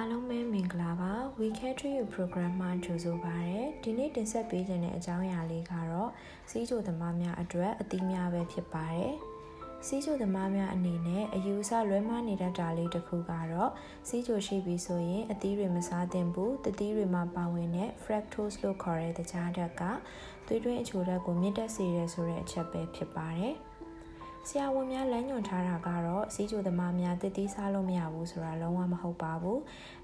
အားလုံးပဲမင်္ဂလာပါ We Care to You program မှာကြိုဆိုပါရစေဒီနေ့တင်ဆက်ပေးခြင်းတဲ့အကြောင်းအရာလေးကတော့စီးချိုသမားများအတွက်အသီးများပဲဖြစ်ပါတယ်စီးချိုသမားများအနေနဲ့အယူအဆလွဲမှားနေတတ်တာလေးတစ်ခုကတော့စီးချိုရှိပြီဆိုရင်အသီးတွေမစားသင့်ဘူးတသီးတွေမှာပါဝင်တဲ့ fructose လို့ခေါ်တဲ့တခြားဓာတ်ကသွေးတွင်းအချိုဓာတ်ကိုမြင့်တက်စေရဲဆိုတဲ့အချက်ပဲဖြစ်ပါတယ်။ ဆရာဝန်များလမ်းညွှန်ထားတာကတော့စီးကျိုသမားများတည်တည်စားလို့မရဘူးဆိုတာလုံးဝမဟုတ်ပါဘူး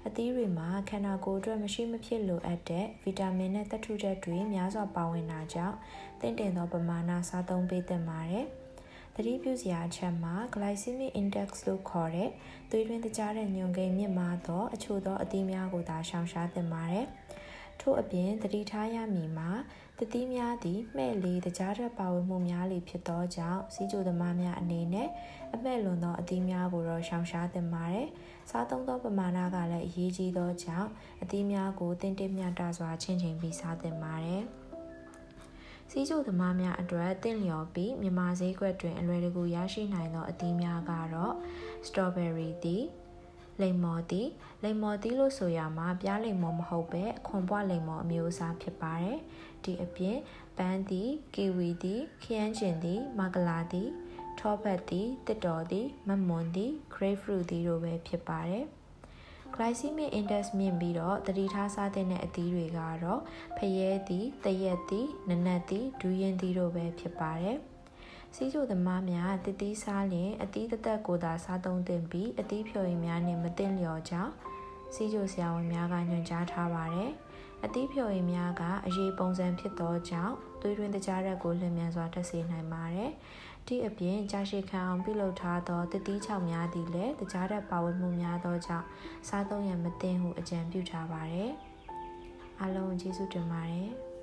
အသီးတွေမှာခန္ဓာကိုယ်အတွက်မရှိမဖြစ်လိုအပ်တဲ့ဗီတာမင်နဲ့သတ္ထုချက်တွေများစွာပါဝင်တာကြောင့်တင့်တယ်သောပမာဏစားသုံးပေးသင့်ပါတယ်သတိပြုစရာအချက်မှာ glycemic index လို့ခေါ်တဲ့သွေးတွင်းတကြားတဲ့ညွန်ကိန်းမြင့်မားသောအချို့သောအသီးများကိုသာရှောင်ရှားသင့်ပါတယ်။ ထို့အပြင်သတိထားရမည်မှာတတိများသည်မှဲ့လေတကြားတဲ့ပါဝင်မှုများလေဖြစ်သောကြောင့်စီးကြိုသမားများအနေနဲ့အမှဲ့လွန်သောအသီးများကိုတော့ရှောင်ရှားသင့်ပါတယ်။စားသုံးသောပမာဏကလည်းအရေးကြီးသောကြောင့်အသီးများကိုတင်းတင်းမြတ်တာစွာချင်းချင်းပြီးစားသင့်ပါတယ်။စီးကျိုသမားများအတွက်တင့်လျော်ပြီးမြန်မာဈေးကွက်တွင်အလွယ်တကူရရှိနိုင်သောအသီးများကတော့ strawberry သည် လိမ္မော်သည်လိမ္မော်သည်လို့ဆိုရမှာပြားလိမ္မော်မဟုတ်ပဲအခွန်ပွားလိမ္မော်အမျိုးအစားဖြစ်ပါတယ်ဒီအပြင်ပန်းသည်ကီဝီသည်ခရမ်းချင်သည်မဂလာသည်ထောပတ်သည်တစ်တော်သည်မမွန်သည် grapefruit သည်တို့ပဲဖြစ်ပါတယ် glycemic index မြင့်ပြီးတော့တတိထားစားတဲ့အသီးတွေကတော့ဖရဲသည်တရက်သည်နနက်သည်ဒူးရင်သည်တို့ပဲဖြစ်ပါတယ်။ စီးကျိုသမားများတတိစားလျင်အသီးတသက်ကိုသာစားသုံးသင့်ပြီးအသီးဖြော်ရည်များနှင့်မသင့်လျော်ကြောင်းစီးကျိုဆရာဝန်များကညွှန်ကြားထားပါတယ်။အသီးဖြော်ရည်များကအရေးပုံစံဖြစ်သောကြောင့်သွေးတွင်းတကြားရက်ကိုလျင်မြန်စွာတက်စေနိုင်ပါတယ်။ဒီအပြင်ကြာရှည်ခံအောင်ပြုလုပ်ထားသောတတိချောက်များသည်လည်းတကြားရက်ပါဝင်မှုများသောကြောင့်စားသုံးရန်မသင့်ဟုအကြံပြုထားပါတယ်။အားလုံးကျေးဇူးတင်ပါတယ်။